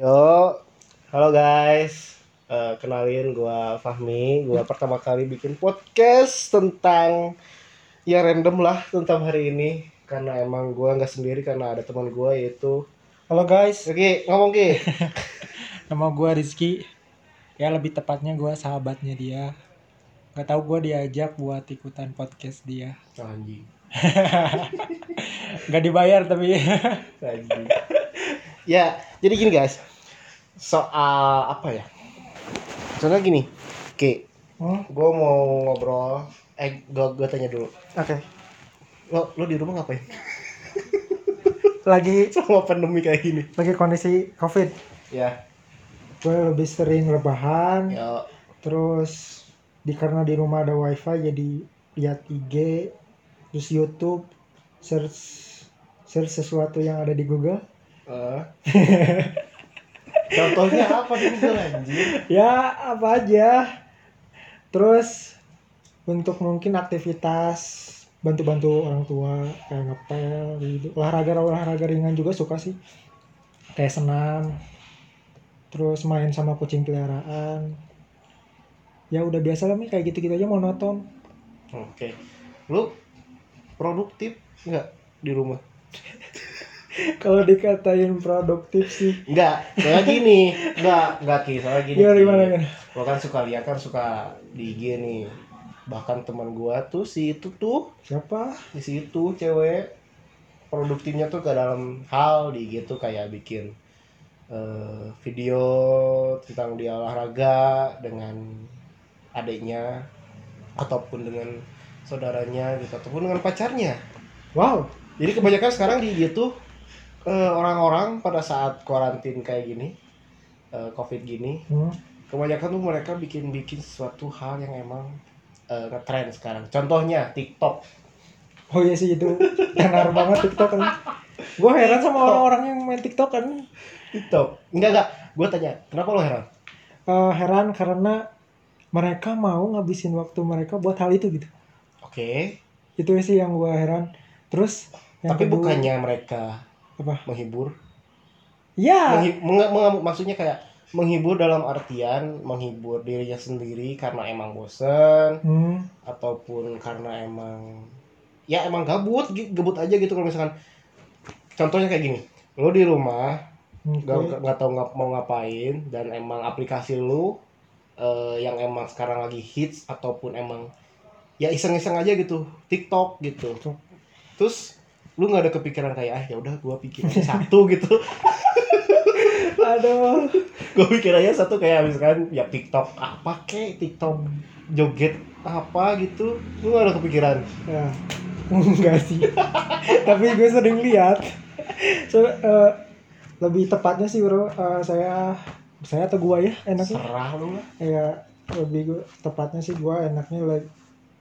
Yo, halo guys. Eh, kenalin gua Fahmi. Gua pertama kali bikin podcast tentang ya random lah tentang hari ini karena emang gua nggak sendiri karena ada teman gua yaitu Halo guys, Oke, ngomong Ki. nama gue Rizky. Ya lebih tepatnya gue sahabatnya dia. Gak tau gue diajak buat ikutan podcast dia. Anjing. Gak dibayar tapi. Anjing. ya, jadi gini guys. Soal apa ya? Soalnya gini. Ki, Hmm? gua mau ngobrol eh gua, gua tanya dulu. Oke. Lo lo di rumah ngapain? Lagi Sama pandemi kayak gini. lagi kondisi COVID. Ya. Gue lebih sering rebahan. Ya, Terus di karena di rumah ada wifi jadi lihat IG, terus YouTube, search search sesuatu yang ada di Google. Eh. Contohnya apa Google anjir? ya apa aja. Terus untuk mungkin aktivitas bantu-bantu orang tua kayak ngepel gitu. Olahraga olahraga ringan juga suka sih. Kayak senam. Terus main sama kucing peliharaan. Ya udah biasa lah kayak gitu-gitu aja monoton. Oke. Lu produktif nggak di rumah? Kalau dikatain produktif sih Enggak, soalnya gini. Enggak, enggak Ki, soalnya gini. gimana gimana kan Gua kan suka lihat kan suka di IG nih. Bahkan teman gua tuh si itu tuh, siapa si itu cewek produktifnya tuh ke dalam hal di IG tuh kayak bikin eh, video tentang dia olahraga dengan adiknya ataupun dengan saudaranya gitu ataupun dengan pacarnya. wow Jadi kebanyakan sekarang di IG tuh eh, orang-orang pada saat karantin kayak gini, eh, covid gini, hmm. kebanyakan tuh mereka bikin-bikin sesuatu hal yang emang eh, ngetren sekarang. Contohnya TikTok. oh iya sih itu tenar banget TikTok kan gue heran sama orang-orang yang main TikTok kan TikTok. Enggak enggak. Gue tanya, kenapa lo heran? eh, heran karena mereka mau ngabisin waktu mereka buat hal itu gitu Oke. itu sih yang gua heran terus yang Tapi kedua- bukannya mereka apa? Menghibur? ya. Menghi- meng- meng- maksudnya kayak menghibur dalam artian menghibur dirinya sendiri karena emang bosen hmm, ataupun karena emang ya emang gabut gabut aja gitu kalau misalkan. Contohnya kayak gini lo di rumah nggak nggak tahu ngap, mau ngapain dan emang aplikasi lu eh, yang emang sekarang lagi hits ataupun emang ya iseng-iseng aja gitu TikTok gitu. Terus lu nggak ada kepikiran kayak ah ya udah gua pikir satu gitu. Aduh. Gua pikir aja satu kayak misalkan ya TikTok apa kek TikTok joget apa gitu lu nggak ada kepikiran? Ya. Enggak sih. Tapi gue sering lihat. So, eh, lebih tepatnya sih bro eh, saya saya atau gua ya enaknya? Serah lu lah. Ya lebih gua- tepatnya sih gua enaknya like,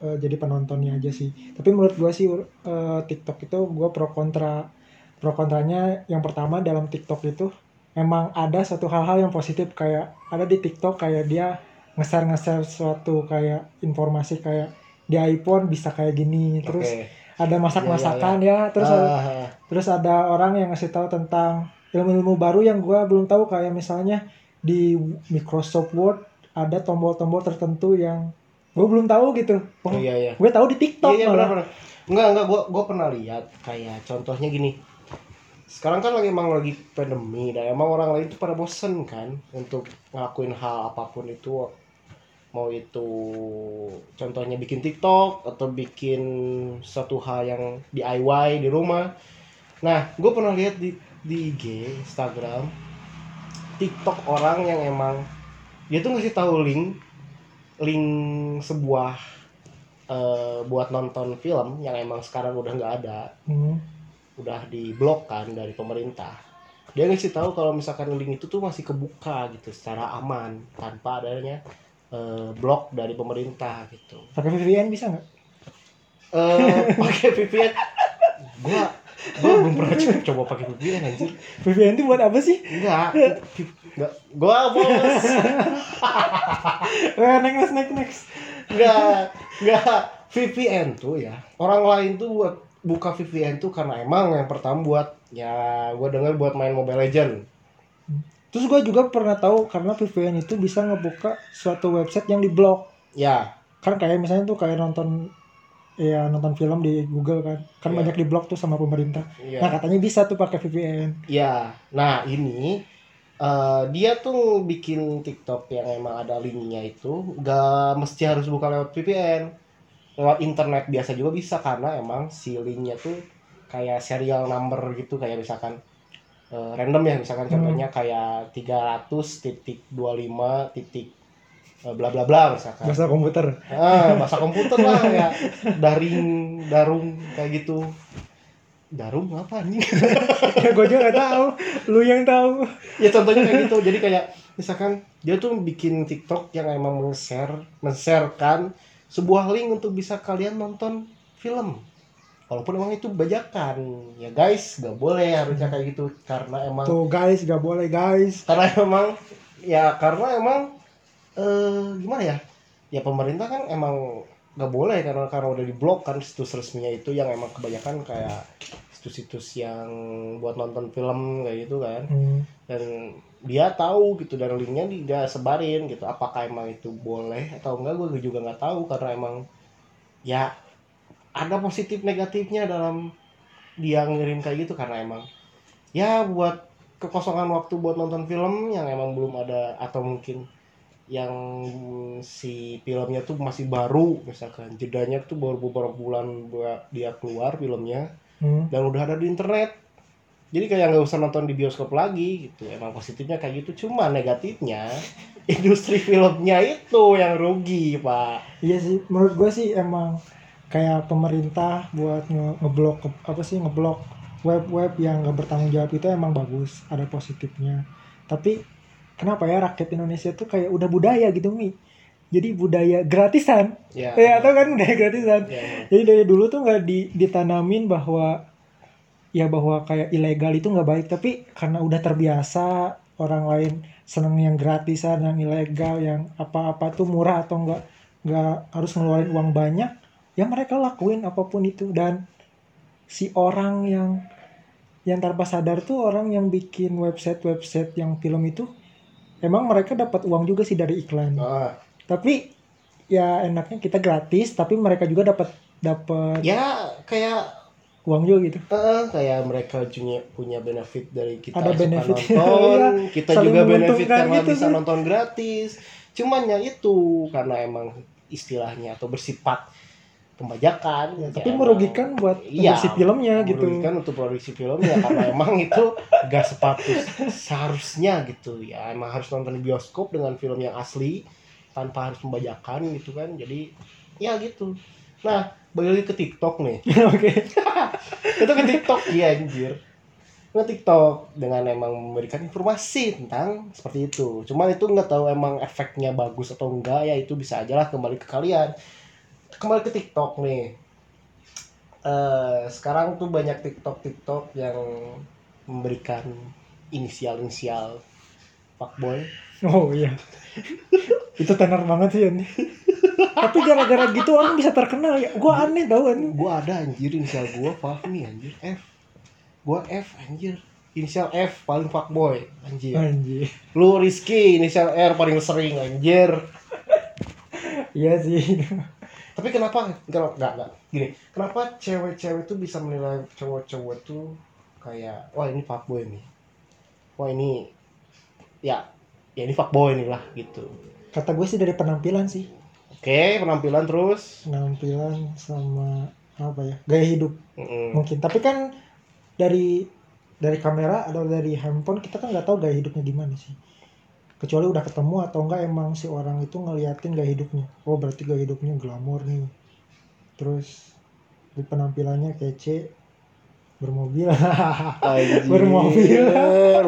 eh, jadi penontonnya aja sih. Tapi menurut gua sih eh, TikTok itu gua pro kontra pro kontranya yang pertama dalam TikTok itu emang ada satu hal-hal yang positif kayak ada di TikTok kayak dia nge-share nge-share suatu kayak informasi kayak di iPhone bisa kayak gini terus Oke. ada masak-masakan ya terus ada, Ah, terus ada orang yang ngasih tahu tentang ilmu-ilmu baru yang gua belum tahu kayak misalnya di Microsoft Word ada tombol-tombol tertentu yang gue belum tahu gitu. Oh, iya iya. gue tahu di TikTok iya, iya malah. benar benar. Enggak enggak gua gua pernah lihat kayak contohnya gini. Sekarang kan lagi emang lagi pandemi dan emang orang lain tuh pada bosen kan untuk ngelakuin hal apa pun itu. Mau itu contohnya bikin TikTok atau bikin suatu hal yang DIY di rumah. Nah gue pernah lihat di di IG Instagram TikTok orang yang emang dia tuh ngasih tahu link link sebuah eh, buat nonton film yang emang sekarang udah nggak ada Hmm. udah diblok kan dari pemerintah dia ngasih tahu kalau misalkan link itu tuh masih kebuka gitu secara aman tanpa adanya eh, blok dari pemerintah gitu Pakai VPN bisa nggak? eh pakai VPN gua gua belum pernah coba, coba pakai VPN anjir. VPN itu buat apa sih? enggak enggak. Gua bos. Eh, next next next. enggak enggak. VPN tuh ya orang lain tuh buat buka VPN tuh karena emang yang pertama buat ya gue dengar buat main Mobile Legend terus gue juga pernah tahu karena VPN itu bisa ngebuka suatu website yang diblok ya. Kan kayak misalnya tuh kayak nonton ya nonton film di Google kan. Kan Iya. banyak diblok tuh sama pemerintah. Ya nah katanya bisa tuh pakai VPN Ya, nah ini eh, dia tuh bikin TikTok yang emang ada linknya itu gak mesti harus buka lewat VPN, lewat internet biasa juga bisa karena emang si linknya tuh kayak serial number gitu kayak misalkan eh, random ya misalkan Hmm. contohnya kayak 300 titik 25 titik bla bla bla misalkan. Bahasa komputer. Ah bahasa komputer lah ya. Daring darung kayak gitu. Darum apa nih ya gue juga nggak tahu. Lu yang tahu. Ya contohnya kayak gitu. Jadi kayak misalkan dia tuh bikin TikTok yang emang men-share men-sharekan sebuah link untuk bisa kalian nonton film. Walaupun emang itu bajakan. Ya guys gak boleh harusnya kayak gitu. Karena emang tuh guys gak boleh guys. Karena emang ya karena emang eh gimana ya ya pemerintah kan emang nggak boleh karena karena udah diblok kan situs resminya itu yang emang kebanyakan kayak situs-situs yang buat nonton film kayak gitu kan Hmm. dan dia tahu gitu dan linknya dia sebarin gitu apakah emang itu boleh atau enggak gue juga nggak tahu karena emang ya ada positif negatifnya dalam dia ngirim kayak gitu karena emang ya buat kekosongan waktu buat nonton film yang emang belum ada atau mungkin yang si filmnya tuh masih baru misalkan. Jedanya tuh baru beberapa bulan dia keluar filmnya Hmm. dan udah ada di internet. Jadi kayak nggak usah nonton di bioskop lagi gitu. Emang positifnya kayak gitu cuma negatifnya industri filmnya itu yang rugi pak. Iya sih menurut gue sih emang kayak pemerintah buat nge ngeblok apa sih ngeblok web-web yang gak bertanggung jawab itu emang bagus ada positifnya. Tapi kenapa ya rakyat Indonesia tuh kayak udah budaya gitu mi? Jadi budaya gratisan. Ya. Ya atau kan budaya gratisan? Ya, jadi dari dulu tuh nggak di, ditanamin bahwa ya bahwa kayak ilegal itu nggak baik. Tapi karena udah terbiasa orang lain seneng yang gratisan yang ilegal yang apa-apa tuh murah atau nggak nggak harus ngeluarin uang banyak ya mereka lakuin apa pun itu. Dan si orang yang yang tanpa sadar tuh orang yang bikin website-website yang film itu emang mereka dapat uang juga sih dari iklan. Nah, tapi ya enaknya kita gratis tapi mereka juga dapat dapat ya kayak uang juga gitu. Eh, kayak mereka punya punya benefit dari kita Ada benefit. nonton. Iya, kita saling juga benefit karena gitu bisa sih. nonton gratis. Cuman ya itu karena emang istilahnya atau bersifat pembajakan Ya, ya tapi emang- merugikan buat Iya, produksi filmnya gitu. merugikan untuk produksi filmnya karena emang itu gak sepatus seharusnya gitu. Ya emang harus nonton di bioskop dengan film yang asli tanpa harus membajakan gitu kan. Jadi ya gitu. Nah balik lagi ke TikTok nih. Oke. Itu ke TikTok ya anjir. Nge TikTok dengan emang memberikan informasi tentang seperti itu. Cuman itu nggak tahu emang efeknya bagus atau enggak ya itu bisa aja lah kembali ke kalian kembali ke TikTok nih. Eh sekarang tuh banyak TikTok TikTok yang memberikan inisial inisial fuckboy. Oh iya. Itu tenar banget sih ini tapi gara-gara gitu orang bisa terkenal ya. Gua aneh tau kan gua ada anjir. Inisial gua Fahmi anjir. F. Gua F anjir. Inisial F paling fuckboy anjir. Anjir. Lu Rizky inisial R paling sering anjir. Iya sih tapi kenapa? Enggak enggak enggak. Gini kenapa cewek-cewek tuh bisa menilai cowok-cowok tuh kayak wah ini fuckboy nih. Wah ini ya ya ini fuckboy nih lah gitu. Kata gue sih dari penampilan sih. Oke penampilan terus. Penampilan sama apa ya? Gaya hidup. Mm-mm. mungkin. Tapi kan dari dari kamera atau dari handphone kita kan nggak tahu gaya hidupnya gimana sih kecuali udah ketemu atau enggak emang si orang itu ngeliatin gaya hidupnya. Oh berarti gaya hidupnya glamor nih. Terus di penampilannya kece bermobil. Bermobil.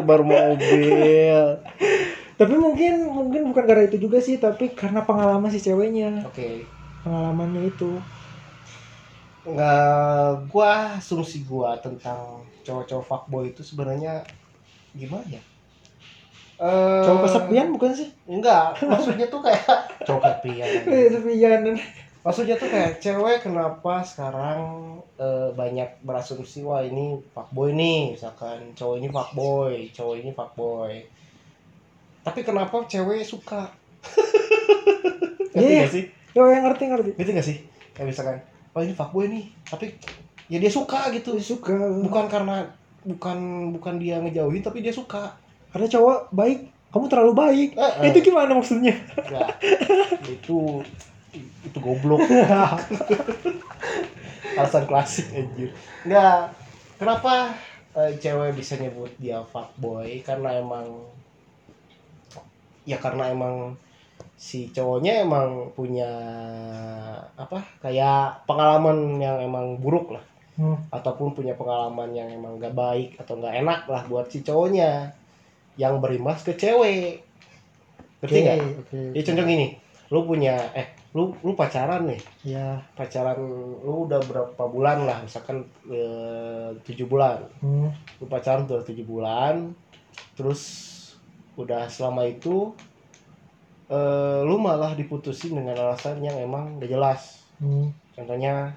bermobil. Tapi mungkin mungkin bukan karena itu juga sih tapi karena pengalaman si ceweknya. Oke. Pengalamannya itu. Nggak gua asumsi gua tentang cowok-cowok fuckboy itu sebenarnya gimana ya Eh, cowok kesepian bukan sih? Enggak maksudnya tuh kayak cowok kesepian. Kesepian. Maksudnya tuh kayak cewek kenapa sekarang eh, banyak berasumsi wah ini fuckboy nih misalkan. Cowok ini fuckboy cowok ini fuckboy. Tapi kenapa cewek suka? Iya, ngerti iya. gak sih? Yo yang ngerti ngerti. ngerti gak sih? Kayak misalkan oh ini fuckboy nih tapi ya dia suka gitu. Dia suka. bukan karena bukan bukan dia ngejauhin tapi dia suka Karena cowok baik, kamu terlalu baik. Eh, eh. Itu gimana maksudnya? ya itu itu goblok alasan klasik anjir nggak kenapa eh, cewek bisa nyebut dia fuckboy karena emang ya karena emang si cowoknya emang punya apa kayak pengalaman yang emang buruk lah Hmm. ataupun punya pengalaman yang emang gak baik atau gak enak lah buat si cowoknya yang berimbas ke cewek ngerti nggak Oke. ya contoh gini lu punya eh lu lu pacaran nih Ya. pacaran lu udah berapa bulan lah misalkan eh, tujuh bulan Hmm. lu pacaran udah tujuh bulan terus udah selama itu eh, lu malah diputusin dengan alasan yang emang gak jelas Hmm. contohnya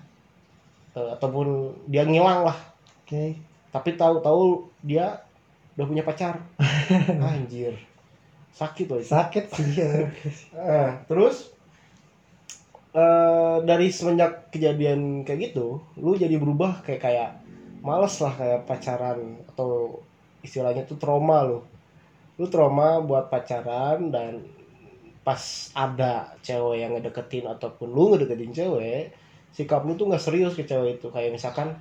eh, ataupun dia ngilang lah Oke. tapi tahu-tahu dia udah punya pacar anjir sakit loh. Sakit sih ya. Eh, terus eh dari semenjak kejadian kayak gitu, lu jadi berubah kayak kayak males lah kayak pacaran atau istilahnya tuh trauma lu. Lu trauma buat pacaran dan pas ada cewek yang ngedeketin ataupun lu ngedeketin cewek, sikap lu tuh nggak serius ke cewek itu kayak misalkan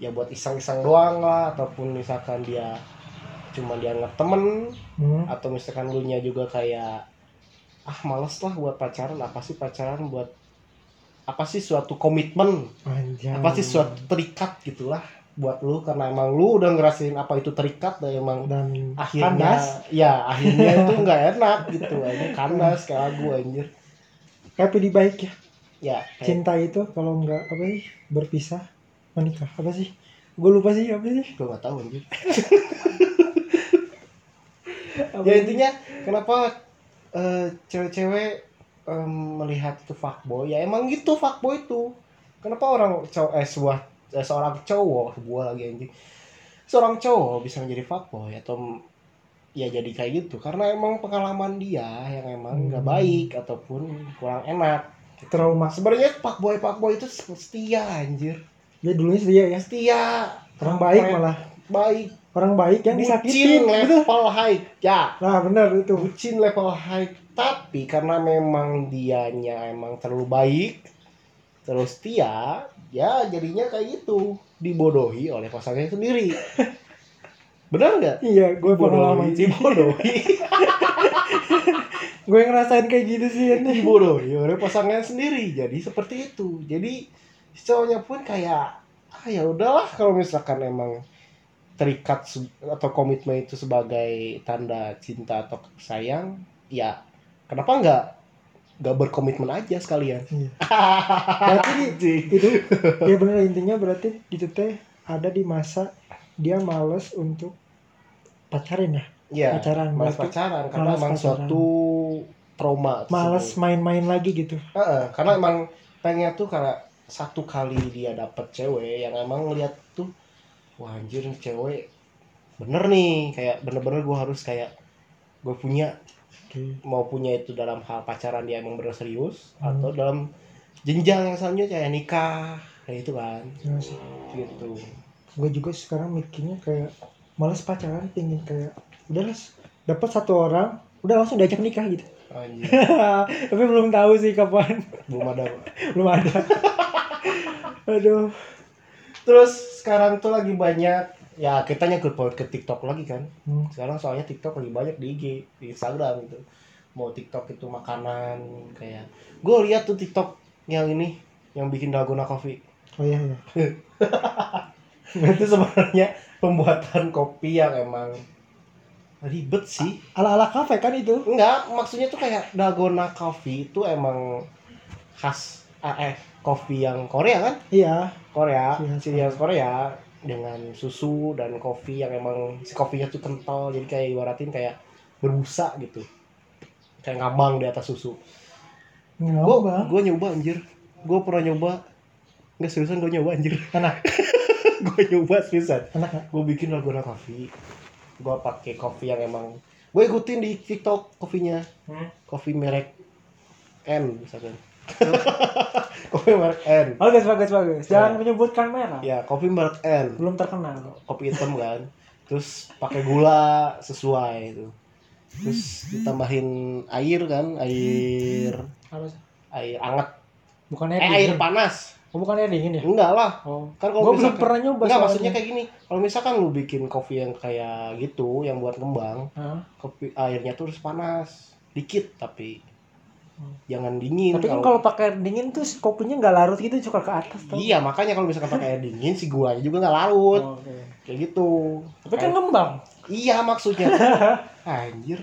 ya buat iseng-iseng doang lah ataupun misalkan dia cuma dianggap temen Hmm. atau misalkan lu nya juga kayak ah males lah buat pacaran apa sih pacaran buat apa sih suatu komitmen Anjay. apa sih suatu terikat gitulah buat lu karena emang lu udah ngerasain apa itu terikat dan emang dan akhirnya kandas. ya akhirnya itu nggak enak gitu aja kandas kayak lagu anjir Tapi di baik ya. ya kayak, Cinta itu kalau nggak apa sih berpisah menikah apa sih? Gue lupa sih apa sih? gue nggak tahu anjir ya intinya kenapa eh, cewek-cewek em, melihat itu fuckboy? Ya emang gitu fuckboy itu. Kenapa orang cowok eh sebuah eh, seorang cowok sebuah lagi anjing seorang cowok bisa menjadi fuckboy? Atau ya jadi kayak gitu. Karena emang pengalaman dia yang emang nggak Hmm. baik ataupun kurang enak. Trauma. sebenarnya fuckboy fuckboy itu setia anjir. Dia dulunya setia ya. setia. Orang baik malah. baik Orang baik yang bucin disakitin. Betul. level high ya Nah benar itu. bucin level high tapi karena memang dianya emang terlalu baik terus setia ya jadinya kayak gitu dibodohi oleh pasangannya sendiri benar nggak Iya, gue pengalaman dibodohi Gue ngerasain kayak gitu sih ini. dibodohi oleh pasangannya sendiri jadi seperti itu jadi cowoknya pun kayak ah ya udahlah kalau misalkan emang terikat atau komitmen itu sebagai tanda cinta atau sayang ya kenapa nggak nggak berkomitmen aja sekalian Iya. Berarti itu ya benar intinya berarti itu teh ada di masa dia males untuk pacarin ya ya pacaran malas berarti pacaran karena malas emang pacaran. suatu trauma males tersebut. main-main lagi gitu Heeh, karena emang pengen tuh karena satu kali dia dapet cewek yang emang ngeliat tuh wah anjir cewek bener nih. Kayak bener-bener gue harus kayak gue punya oke. mau punya itu dalam hal pacaran dia emang bener serius Hmm. atau dalam jenjang yang selanjutnya kayak nikah kayak itu kan. Ya sih. Gitu. Gue juga sekarang mikirnya kayak males pacaran pingin kayak udah dapat satu orang udah langsung diajak nikah gitu. Anjir. Tapi belum tahu sih kapan. Belum ada. Belum ada. Aduh terus sekarang tuh lagi banyak ya kita nyangkut paut ke TikTok lagi kan. Hmm. sekarang soalnya TikTok lagi banyak di IG di Instagram gitu. Mau TikTok itu makanan kayak gue lihat tuh TikTok yang ini yang bikin dalgona coffee. Oh iya iya. Itu sebenarnya pembuatan kopi yang emang ribet sih. Ala ala kafe kan itu? Enggak maksudnya tuh kayak dalgona coffee itu emang khas eh kopi yang Korea kan? Iya. Korea ciri khas Korea dengan susu dan kopi yang emang si kopinya tuh kental jadi kayak ibaratin kayak berbusa gitu. Kayak ngambang di atas susu. Gue nggak gue nyoba anjir. Gue pernah nyoba. Nggak seriusan gue nyoba anjir. Enak. Gue nyoba seriusan. Enak gue bikin dalgona coffee gue pakai kopi yang emang gue ikutin di TikTok kopinya. Hmm. kopi merek N misalkan kopi merek N Bagus bagus bagus. Jangan Ya. menyebutkan merek. ya kopi merek N Belum terkenal. kopi hitam kan terus pakai gula sesuai itu terus ditambahin air kan air Apa sih? air hangat Bukan eh air panas Oh, bukan air dingin ya? enggak lah Oh. kan kalau belum misalkan pernah nyoba. enggak maksudnya kayak gini kalau misalkan lu bikin kopi yang kayak gitu yang buat kembang Hah? kopi airnya tuh harus panas dikit tapi. Jangan dingin Tapi kan kalau pakai air dingin tuh kopinya nggak larut gitu suka ke atas tuh. iya makanya kalau misalkan pakai air dingin si gulanya juga nggak larut Oh, oke. kayak gitu Tapi kan ngembang. iya maksudnya anjir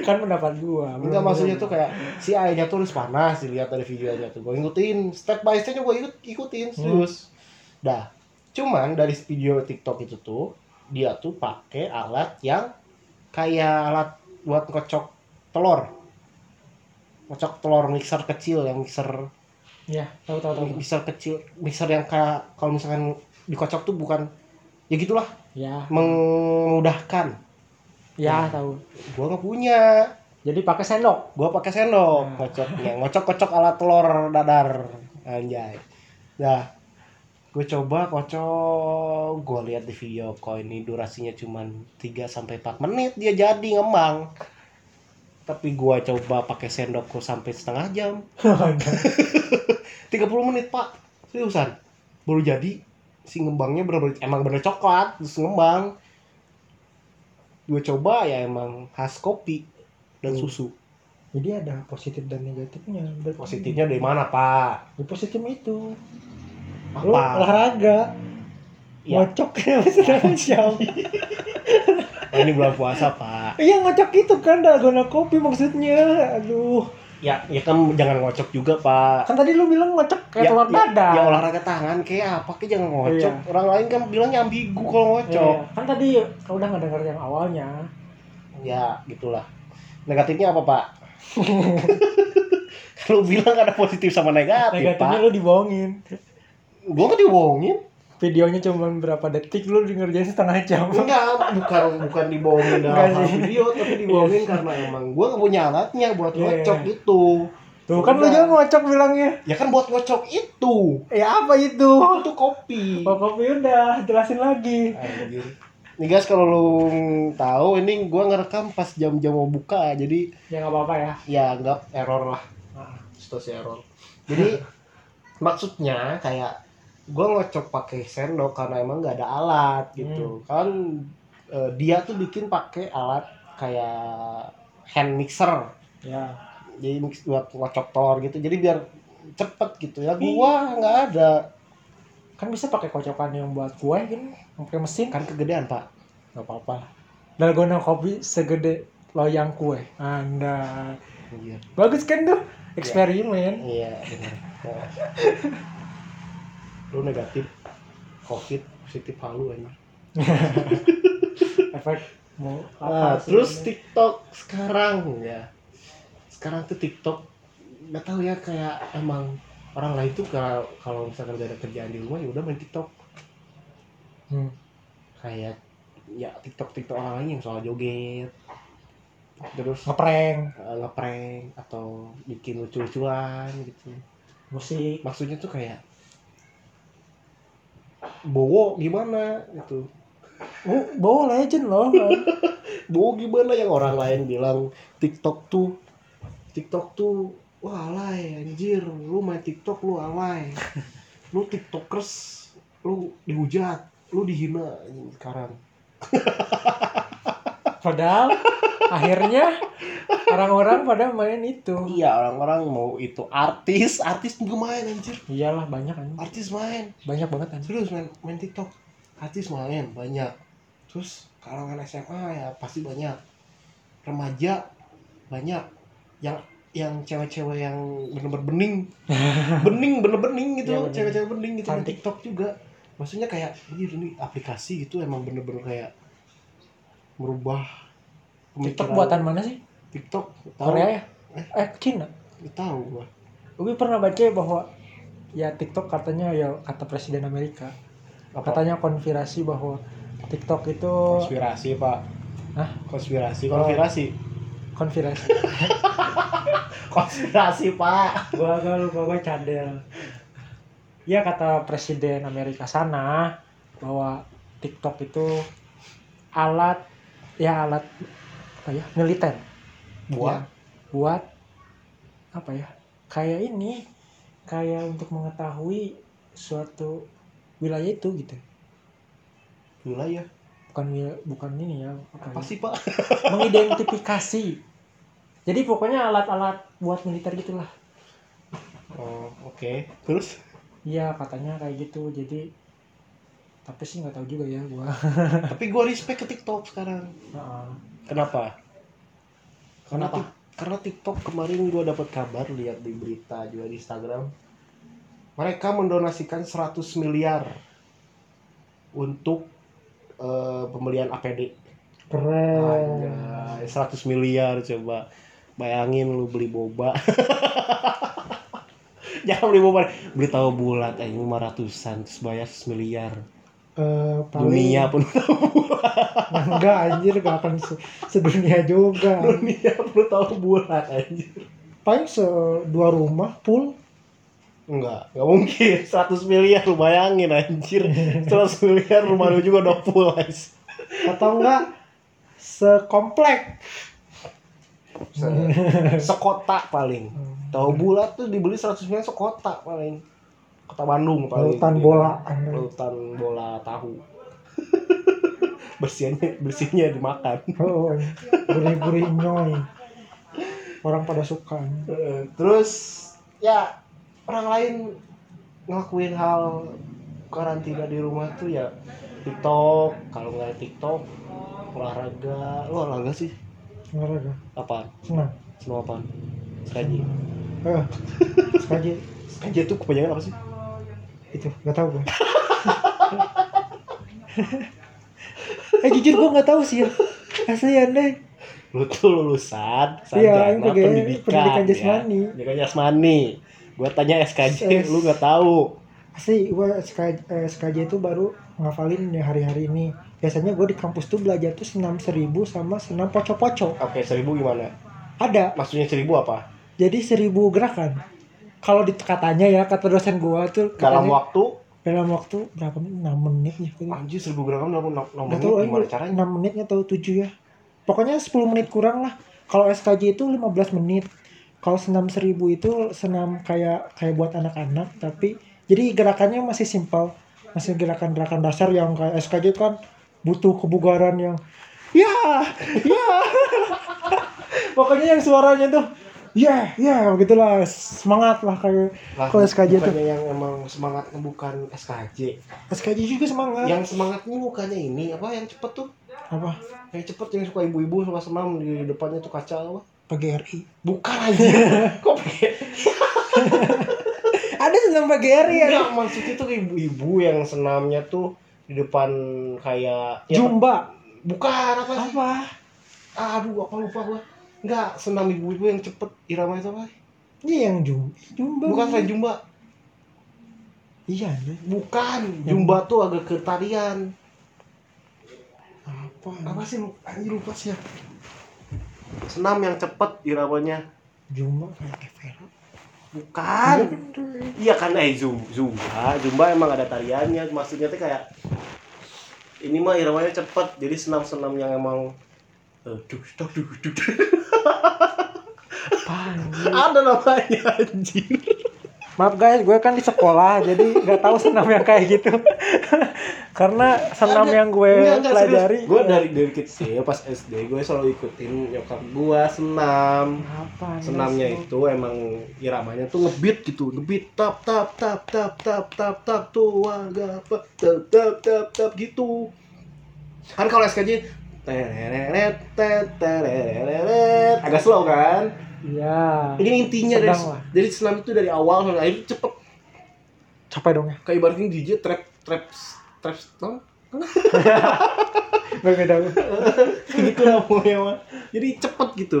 kan pendapat gua. Enggak maksudnya tuh kayak si airnya tuh harus panas dilihat dari videonya tuh gue ikutin step by stepnya gue ikut ikutin Hmm. terus dah cuman dari video TikTok itu tuh dia tuh pakai alat yang kayak alat buat ngocok telur ngocok telur mixer kecil yang mixer Iya, tahu tahu tahu. mixer kecil mixer yang kayak kalau misalkan dikocok tuh bukan ya gitulah Ya, memudahkan ya Hmm. tahu. gua nggak punya Jadi pakai sendok. gua pakai sendok Nah. ngocoknya ngocok kocok alat telur dadar anjay nah gue coba kocok gue lihat di video kok ini durasinya cuman 3 sampai 4 menit dia jadi ngembang tapi gua coba pakai sendok kok sampai setengah jam 30 menit pak seriusan baru jadi si ngembangnya bener-bener emang bener coklat terus ngembang gue coba ya emang khas kopi dan Hmm. susu Jadi ada positif dan negatifnya. Berarti- positifnya dari mana pak Ya, positifnya itu. Lu apa olahraga. Ya. Ngocok ya setengah Oh, ini bulan puasa pak Iya ngocok itu kan dalgona kopi maksudnya. Aduh. ya ya kan jangan ngocok juga pak Kan tadi lu bilang ngocok kayak ya, telur ya, dadar. ya olahraga tangan kayak apa kayak jangan ngocok Iya. orang lain kan bilangnya ambigu kalau ngocok Iya, Kan tadi kau udah nggak dengar yang awalnya. ya gitulah negatifnya apa pak lu bilang ada positif sama negatif Negatifnya pak lu dibohongin. gua kan dibohongin Videonya cuma berapa detik lu ngerjain setengah jam. enggak bukan bukan dibohongin dalam hal video tapi dibohongin karena emang gua nggak punya alatnya buat Iya. ngocok gitu Tuh kan lu juga ngocok bilangnya. ya kan buat ngocok itu Ya apa itu? itu kopi Oh kopi udah, jelasin lagi. Anjir. Nih guys kalau lu tahu ini gua ngerekam pas jam-jam mau buka jadi Ya nggak apa-apa ya. ya anggap error lah Nah, situasi error jadi maksudnya kayak gua ngocok pakai sendok karena emang nggak ada alat gitu kan eh, dia tuh bikin pakai alat kayak hand mixer Ya. jadi mix buat ngocok telur gitu jadi biar cepet gitu ya gua nggak ada Kan bisa pakai kocokan yang buat kue kan, pakai mesin. kan kegedean pak Gak apa-apa. Dalgona kopi segede loyang kue. Anda. Anjir. Bagus kan tuh? Eksperimen. Iya, benar. Lu negatif COVID, positif halu aja. Efek mau Nah, terus TikTok sekarang ya. Sekarang tuh TikTok nggak tahu ya kayak emang orang lain tuh kalau kalau misalkan gak ada kerjaan di rumah ya udah main TikTok. Hmm. Kayak ya TikTok TikTok orang lain yang soal joget. Terus ngeprank eh, ngeprank atau bikin lucu-lucuan gitu. musik Maksudnya tuh kayak Bowo gimana? Gitu. Oh, bawa legend loh kan. Bowo gimana? Yang orang lain bilang TikTok tuh TikTok tuh wah alay anjir. Lu main TikTok lu alay. Lu TikTokers lu dihujat lu dihina sekarang padahal akhirnya orang-orang pada main itu. Iya orang-orang mau itu artis artis juga main anjir. Iyalah banyak kan artis main. Banyak banget kan serius main main TikTok. Artis main banyak. Terus kalangan SMA ya pasti banyak. Remaja banyak. Yang yang cewek-cewek yang bener-bener bening. Bening bener bening gitu. Bener. cewek-cewek bening gitu. Cantik. TikTok juga. Maksudnya kayak ini aplikasi gitu emang bener-bener kayak merubah TikTok buatan mana sih? TikTok tahu. Korea ya? Eh? Cina? Nggak tahu gua. Gue pernah baca bahwa ya TikTok katanya ya kata presiden Amerika apa? katanya konspirasi bahwa TikTok itu konspirasi pak. Hah? konspirasi Oh. konspirasi. Konspirasi. Konspirasi pak. Gua agak lupa gua cadel ya kata presiden Amerika sana bahwa TikTok itu alat ya alat apa ya militer. Buat Ya, buat apa ya kayak ini kayak untuk mengetahui suatu wilayah itu gitu. Wilayah? Bukan bukan ini ya apa, apa ya, sih pak? Mengidentifikasi. Jadi pokoknya alat-alat buat militer gitulah. Oh oke. Terus? Iya katanya kayak gitu. Jadi tapi sih nggak tahu juga ya gua. Tapi gue respect ke TikTok sekarang. Heeh. kenapa? Karena Kenapa? Tik- karena TikTok kemarin gue dapat kabar lihat di berita juga di Instagram mereka mendonasikan 100 miliar untuk eh, pembelian APD keren. Anjay, 100 miliar coba. Bayangin lu beli boba. Jangan beli boba beli tahu bulat aja 500an terus bayar 100 miliar Eh, paling dunia pun enggak anjir gak akan se- sedunia juga. Dunia pun tahu bulat anjir. Paling se dua rumah full enggak enggak mungkin. 100 miliar lu bayangin anjir. 100 miliar rumah lu juga udah full guys. Atau enggak sekomplek. Se- sekota paling. Tahu bulat tuh dibeli 100 miliar sekota paling kota Bandung paling lautan Iya. bola lautan bola tahu bersihnya bersihnya dimakan oh gurih-gurih nyoy orang pada suka Eh, terus ya orang lain ngelakuin hal karantina di rumah tuh ya TikTok kalau nggak TikTok olahraga lo olahraga sih olahraga apa senang semua apa skaji eh sekali skaji itu kepanjangan apa sih itu nggak tahu gue eh jujur gue nggak tahu sih ya. Asli aneh. Lu tuh lulusan Iya, sarjana PG pendidikan pendidikan jasmani. ya. pendidikan jasmani. Gua tanya SKJ S- lu nggak tahu. Asli gue SK, eh, SKJ itu baru ngafalin ya hari-hari ini. Biasanya gue di kampus tuh belajar tuh senam seribu sama senam poco-poco. Oke seribu gimana? Ada. Maksudnya seribu apa? Jadi seribu gerakan kalau di katanya ya kata dosen gue tuh dalam katanya waktu? dalam waktu berapa menit? 6 menit ya anjir seribu gram dalam enam Nggak menit? tahu gimana aja caranya? 6 menitnya atau 7 ya. Pokoknya 10 menit kurang lah. Kalau SKJ itu 15 menit. Kalau senam seribu itu senam kayak kayak buat anak-anak tapi jadi gerakannya masih simpel. Masih gerakan-gerakan dasar yang kayak SKJ kan butuh kebugaran yang ya ya. Pokoknya yang suaranya tuh ya ya begitulah. Semangat lah kayak Kalau SKJ tuh. yang emang semangatnya bukan SKJ SKJ juga semangat. Yang semangatnya bukannya ini apa yang cepet tuh? Apa? Yang cepet yang suka ibu-ibu suka senam di depannya tuh kaca apa? PGRI bukan aja kok ada senam PGRI ya? Enggak, maksudnya tuh ibu-ibu yang senamnya tuh di depan kayak ya, Jumba. Bukan apa sih? Apa? Aduh apa lupa gua enggak senam ibu-ibu yang cepet irama itu apa? Ini yang jum jumba. bukan saya jumba. Iya, bukan Yang- jumba tuh agak ke tarian Apa? apa sih lu anjir lupa sih ya. Senam yang cepet iramanya. Jumba kayak Evera. bukan. Iya kan eh zoom zumba. Zumba emang ada tariannya. Maksudnya tuh kayak ini mah iramanya cepet jadi senam senam yang emang eh, duh duh duh duh duh. Apaan? anjir? ada namanya anjir Maaf guys, gue kan di sekolah, jadi nggak tahu senam yang kayak gitu. Karena senam Ada. yang gue Enggak, enggak, pelajari, serius. Gue dari dari kecil pas SD gue selalu ikutin nyokap gue senam. apa? Senamnya itu emang iramanya tuh ngebeat gitu, ngebeat tap tap tap tap tap tap tap tuh warga apa tap tap tap tap gitu. Kan kalau SKJ agak slow kan? Iya. Ini intinya dari lah. dari senam itu dari awal sampai akhir cepet Capek dong ya. kayak ibaratnya DJ trap trap trap tau? Berbeda. gitu lah pokoknya mah jadi cepet gitu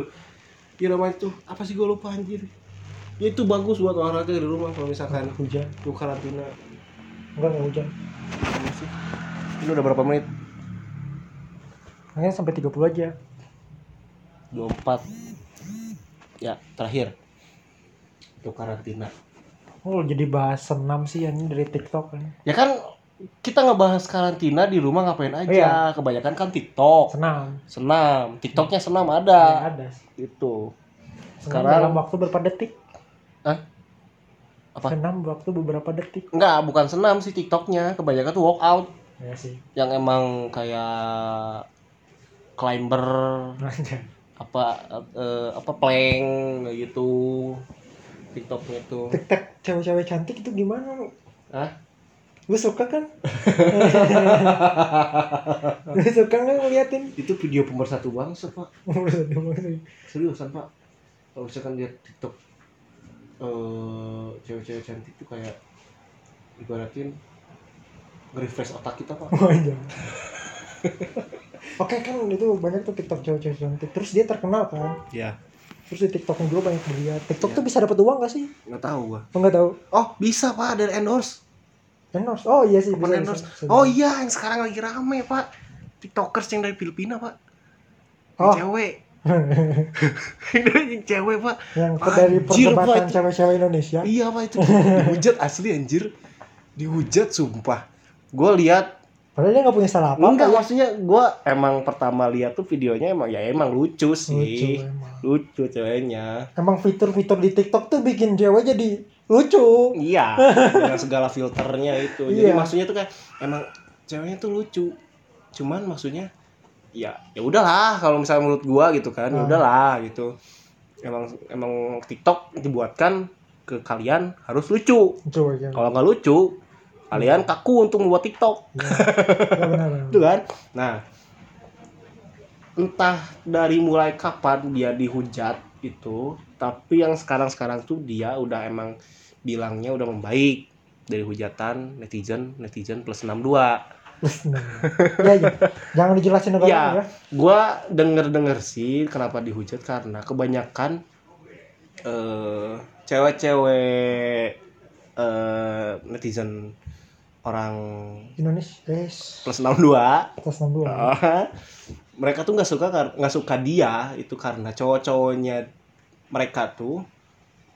irama itu apa sih gue lupa anjir ya itu bagus buat olahraga di rumah kalau misalkan Hujan. lu karantina Enggak, enggak hujan. Ini udah berapa menit Makanya sampai 30 aja. 24 ya terakhir itu karantina Oh, jadi bahas senam sih ini dari TikTok kan. ya kan kita ngebahas karantina di rumah ngapain aja Iya. kebanyakan kan TikTok Senam. senam TikToknya senam Ya, ada ada sih. itu Senam Sekarang- dalam waktu berapa detik? Apa? Senam waktu beberapa detik. enggak bukan senam sih TikToknya kebanyakan tuh workout Ya sih. yang emang kayak climber apa eh, apa plank gitu TikToknya tuh TikTok cewek-cewek cantik itu gimana? lu? Hah? Lu suka kan? Lu suka nggak ngeliatin? itu video pemersatu bangsa pak seriusan pak kalau misalkan lihat TikTok eh cewek-cewek cantik tuh kayak ibaratin nge-refresh otak kita pak. Oke kan itu banyak tuh TikTok cewek-cewek cantik. Terus dia terkenal kan. ya Terus di TikToknya juga banyak dilihat. TikTok Iya. tuh bisa dapat uang gak sih? nggak tahu gua Oh nggak tahu. oh bisa pak dari endorse Endorse. Oh iya sih. Bisa, endorse. bisa, bisa. oh iya yang sekarang lagi rame pak tiktokers yang dari Filipina pak Yang Oh. cewek yang dari yang cewek pak yang dari perdebatan cewek-cewek Indonesia. iya pak itu dihujat asli anjir dihujat sumpah gue lihat Padahal dia nggak punya salah apa. enggak maksudnya gue emang pertama lihat tuh videonya emang ya emang lucu Lucu sih emang. lucu ceweknya Emang fitur-fitur di TikTok tuh bikin cewek jadi lucu. iya dengan segala filternya itu jadi Iya. maksudnya tuh kayak emang ceweknya tuh lucu cuman maksudnya ya ya udahlah kalau misalnya menurut gua gitu kan ya Ah. udahlah gitu emang emang TikTok dibuatkan ke kalian harus lucu Lucu kalau nggak lucu kalian kaku untuk membuat TikTok Ya, benar. benar. kan nah entah dari mulai kapan dia dihujat itu tapi yang sekarang-sekarang tuh dia udah emang bilangnya udah membaik dari hujatan netizen netizen plus 62 Nah, ya, ya. Jangan dijelasin negara Ya. ya. gua denger-denger sih kenapa dihujat karena kebanyakan eh cewek-cewek eh netizen orang Indonesia plus 62 Atas 62. Ah, mereka tuh nggak suka nggak suka dia itu karena cowok-cowoknya mereka tuh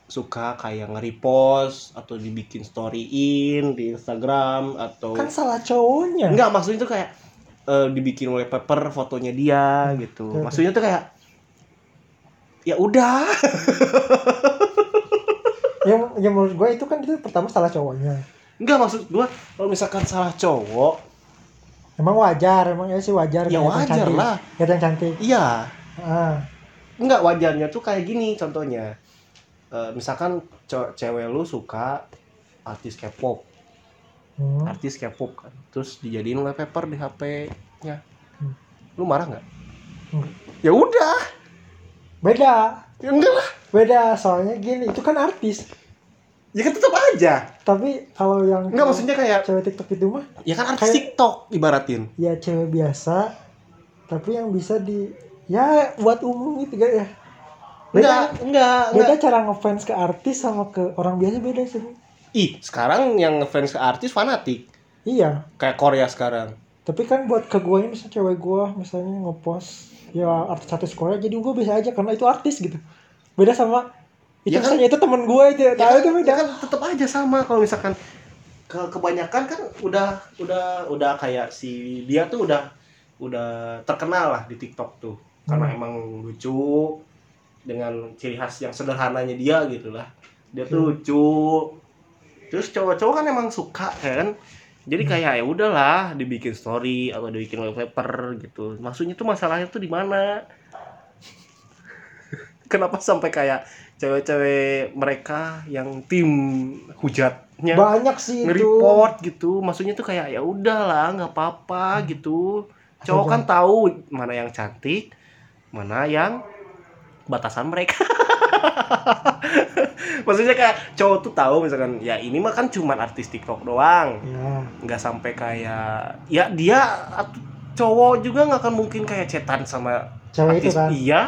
suka kayak nge-repost atau dibikin storyin di Instagram atau Kan salah cowoknya. enggak maksudnya tuh kayak eh, dibikin wallpaper fotonya dia gitu oke. maksudnya tuh kayak ya udah Yang yang menurut gue itu kan itu pertama salah cowoknya. Enggak maksud gua kalau misalkan salah cowok Emang wajar, emang ya sih wajar. ya wajar cantik. lah Kelihatan cantik. iya Ah, Enggak wajarnya tuh kayak gini contohnya. Eh, misalkan ce- cewek lu suka artis K-pop, hmm. artis K-pop kan, terus dijadiin wallpaper di HP-nya. Hmm. Lu marah nggak? Enggak. Ya udah, Beda. ya enggak lah. Beda soalnya gini, itu kan artis. Ya kan tetap aja. Tapi kalau yang Enggak maksudnya kayak cewek TikTok itu mah ya kan artis Kayak- TikTok ibaratin. ya cewek biasa tapi yang bisa di ya buat umum gitu gak ya Enggak, beda enggak, beda enggak. cara ngefans ke artis sama ke orang biasa beda sih Ih, sekarang yang ngefans ke artis fanatik. iya Kayak Korea sekarang. tapi kan buat ke gue misalnya cewek gue misalnya ngepost ya artis artis Korea jadi gue bisa aja karena itu artis gitu beda sama itu Ya kan? misalnya itu temen gue itu ya tahu kan, itu beda ya kan? Tetap aja sama kalau misalkan ke kebanyakan kan udah udah udah kayak si dia tuh udah udah terkenal lah di TikTok tuh. Karena Hmm. emang lucu dengan ciri khas yang sederhananya dia gitu lah. Dia tuh Hmm. lucu. Terus cowok-cowok kan emang suka kan? Jadi Hmm. kayak ya udahlah dibikin story atau dibikin wallpaper gitu. Maksudnya tuh masalahnya tuh di mana? Kenapa sampai kayak cewek-cewek mereka yang tim hujatnya banyak sih itu. nge-report gitu. Maksudnya tuh kayak ya udahlah nggak apa-apa Hmm. gitu. Cowok kan tahu mana yang cantik mana yang batasan mereka. Maksudnya kayak cowok tuh tahu misalkan ya ini mah kan cuman artis TikTok doang. Ya. Nggak sampai kayak ya dia cowok juga nggak akan mungkin kayak cetan sama cewek itu artis. kan? Iya Iya.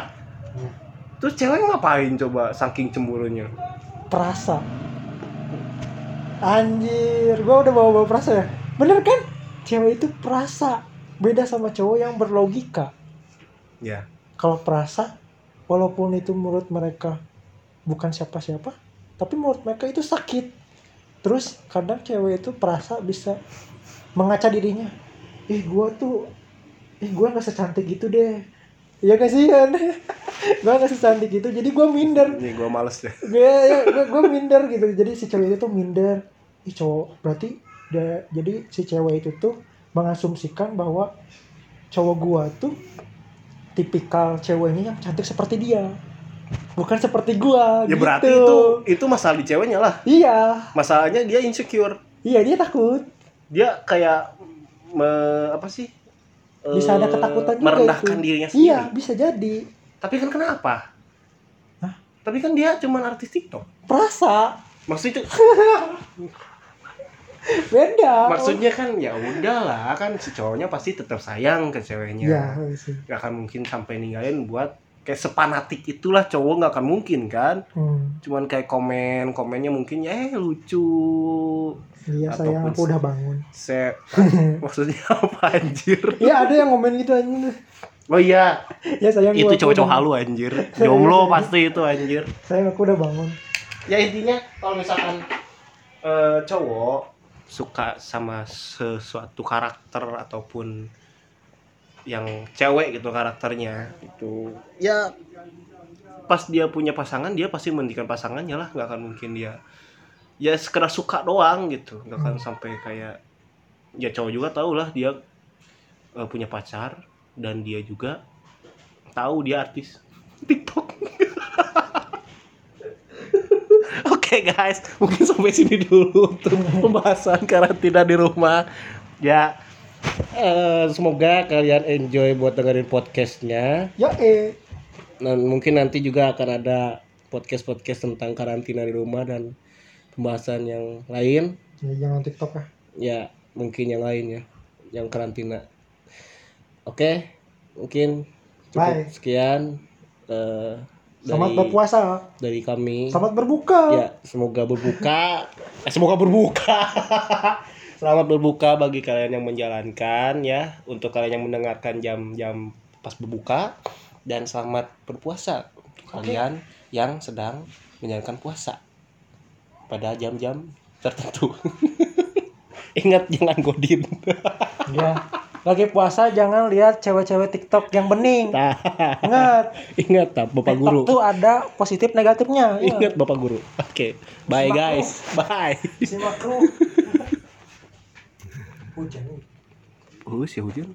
Terus cewek ngapain coba saking cemburunya? Perasa. Anjir gua udah bawa bawa perasa ya? Bener kan? Cewek itu perasa. Beda sama cowok yang berlogika. Ya. kalau perasa walaupun itu menurut mereka bukan siapa-siapa tapi menurut mereka itu sakit. Terus kadang cewek itu perasa bisa mengaca dirinya. Ih gua tuh ih gua nggak secantik gitu deh Iya kasihan gua nggak secantik gitu jadi gua minder Ini gue males deh. gue ya, gue, gue minder gitu jadi si cewek itu tuh minder ih cowok berarti da- jadi si cewek itu tuh mengasumsikan bahwa cowok gua tuh tipikal ceweknya yang cantik seperti dia bukan seperti gua Ya gitu. berarti itu itu masalah di ceweknya lah. iya Masalahnya dia insecure. iya dia takut Dia kayak me, apa sih? Bisa ada Eh, ketakutan juga merendahkan itu. dirinya sendiri. iya bisa jadi Tapi kan kenapa? Hah? Tapi kan dia cuman artis TikTok. perasa Maksudnya beda maksudnya kan ya udahlah kan si cowoknya pasti tetap sayang ke ceweknya. iya sih Gak akan mungkin sampai ninggalin buat kayak sepanatik itulah cowok nggak akan mungkin kan. hmm. Cuman kayak komen komennya mungkin ya eh lucu. iya Ataupun sayang aku udah bangun Se maksudnya apa anjir? iya ada yang komen gitu anjing Oh iya, ya sayang itu cowok-cowok halu anjir. Jomblo pasti itu anjir. sayang aku udah bangun Ya intinya kalau misalkan eh, cowok suka sama sesuatu karakter ataupun yang cewek gitu karakternya itu ya. Pas dia punya pasangan dia pasti mendikan pasangannya lah. Nggak akan mungkin dia ya sekedar suka doang gitu. Nggak akan sampai kayak ya cowok juga tahu lah dia eh, punya pacar dan dia juga tahu dia artis TikTok. Oke guys, mungkin sampai sini dulu untuk pembahasan karantina di rumah. Ya, eh, semoga kalian enjoy buat dengerin podcastnya. ya eh Dan mungkin nanti juga akan ada podcast-podcast tentang karantina di rumah dan pembahasan yang lain. ya, jangan tiktok ah Ya, mungkin yang lain ya, yang karantina. Oke, mungkin cukup Bye. sekian. selamat dari, berpuasa dari kami. selamat berbuka Ya, semoga berbuka. Eh, semoga berbuka. Selamat berbuka bagi kalian yang menjalankan ya, untuk kalian yang mendengarkan jam-jam pas berbuka dan selamat berpuasa untuk kalian yang sedang menjalankan puasa pada jam-jam tertentu. Ingat jangan godin. ya lagi puasa jangan lihat cewek-cewek tiktok yang bening Nah, ingat ingat tak Bapak Guru. tiktok tuh ada positif negatifnya ya. Ingat Bapak Guru. Oke. Bye Simak guys. Bye. simak lu 好正喎，好似好。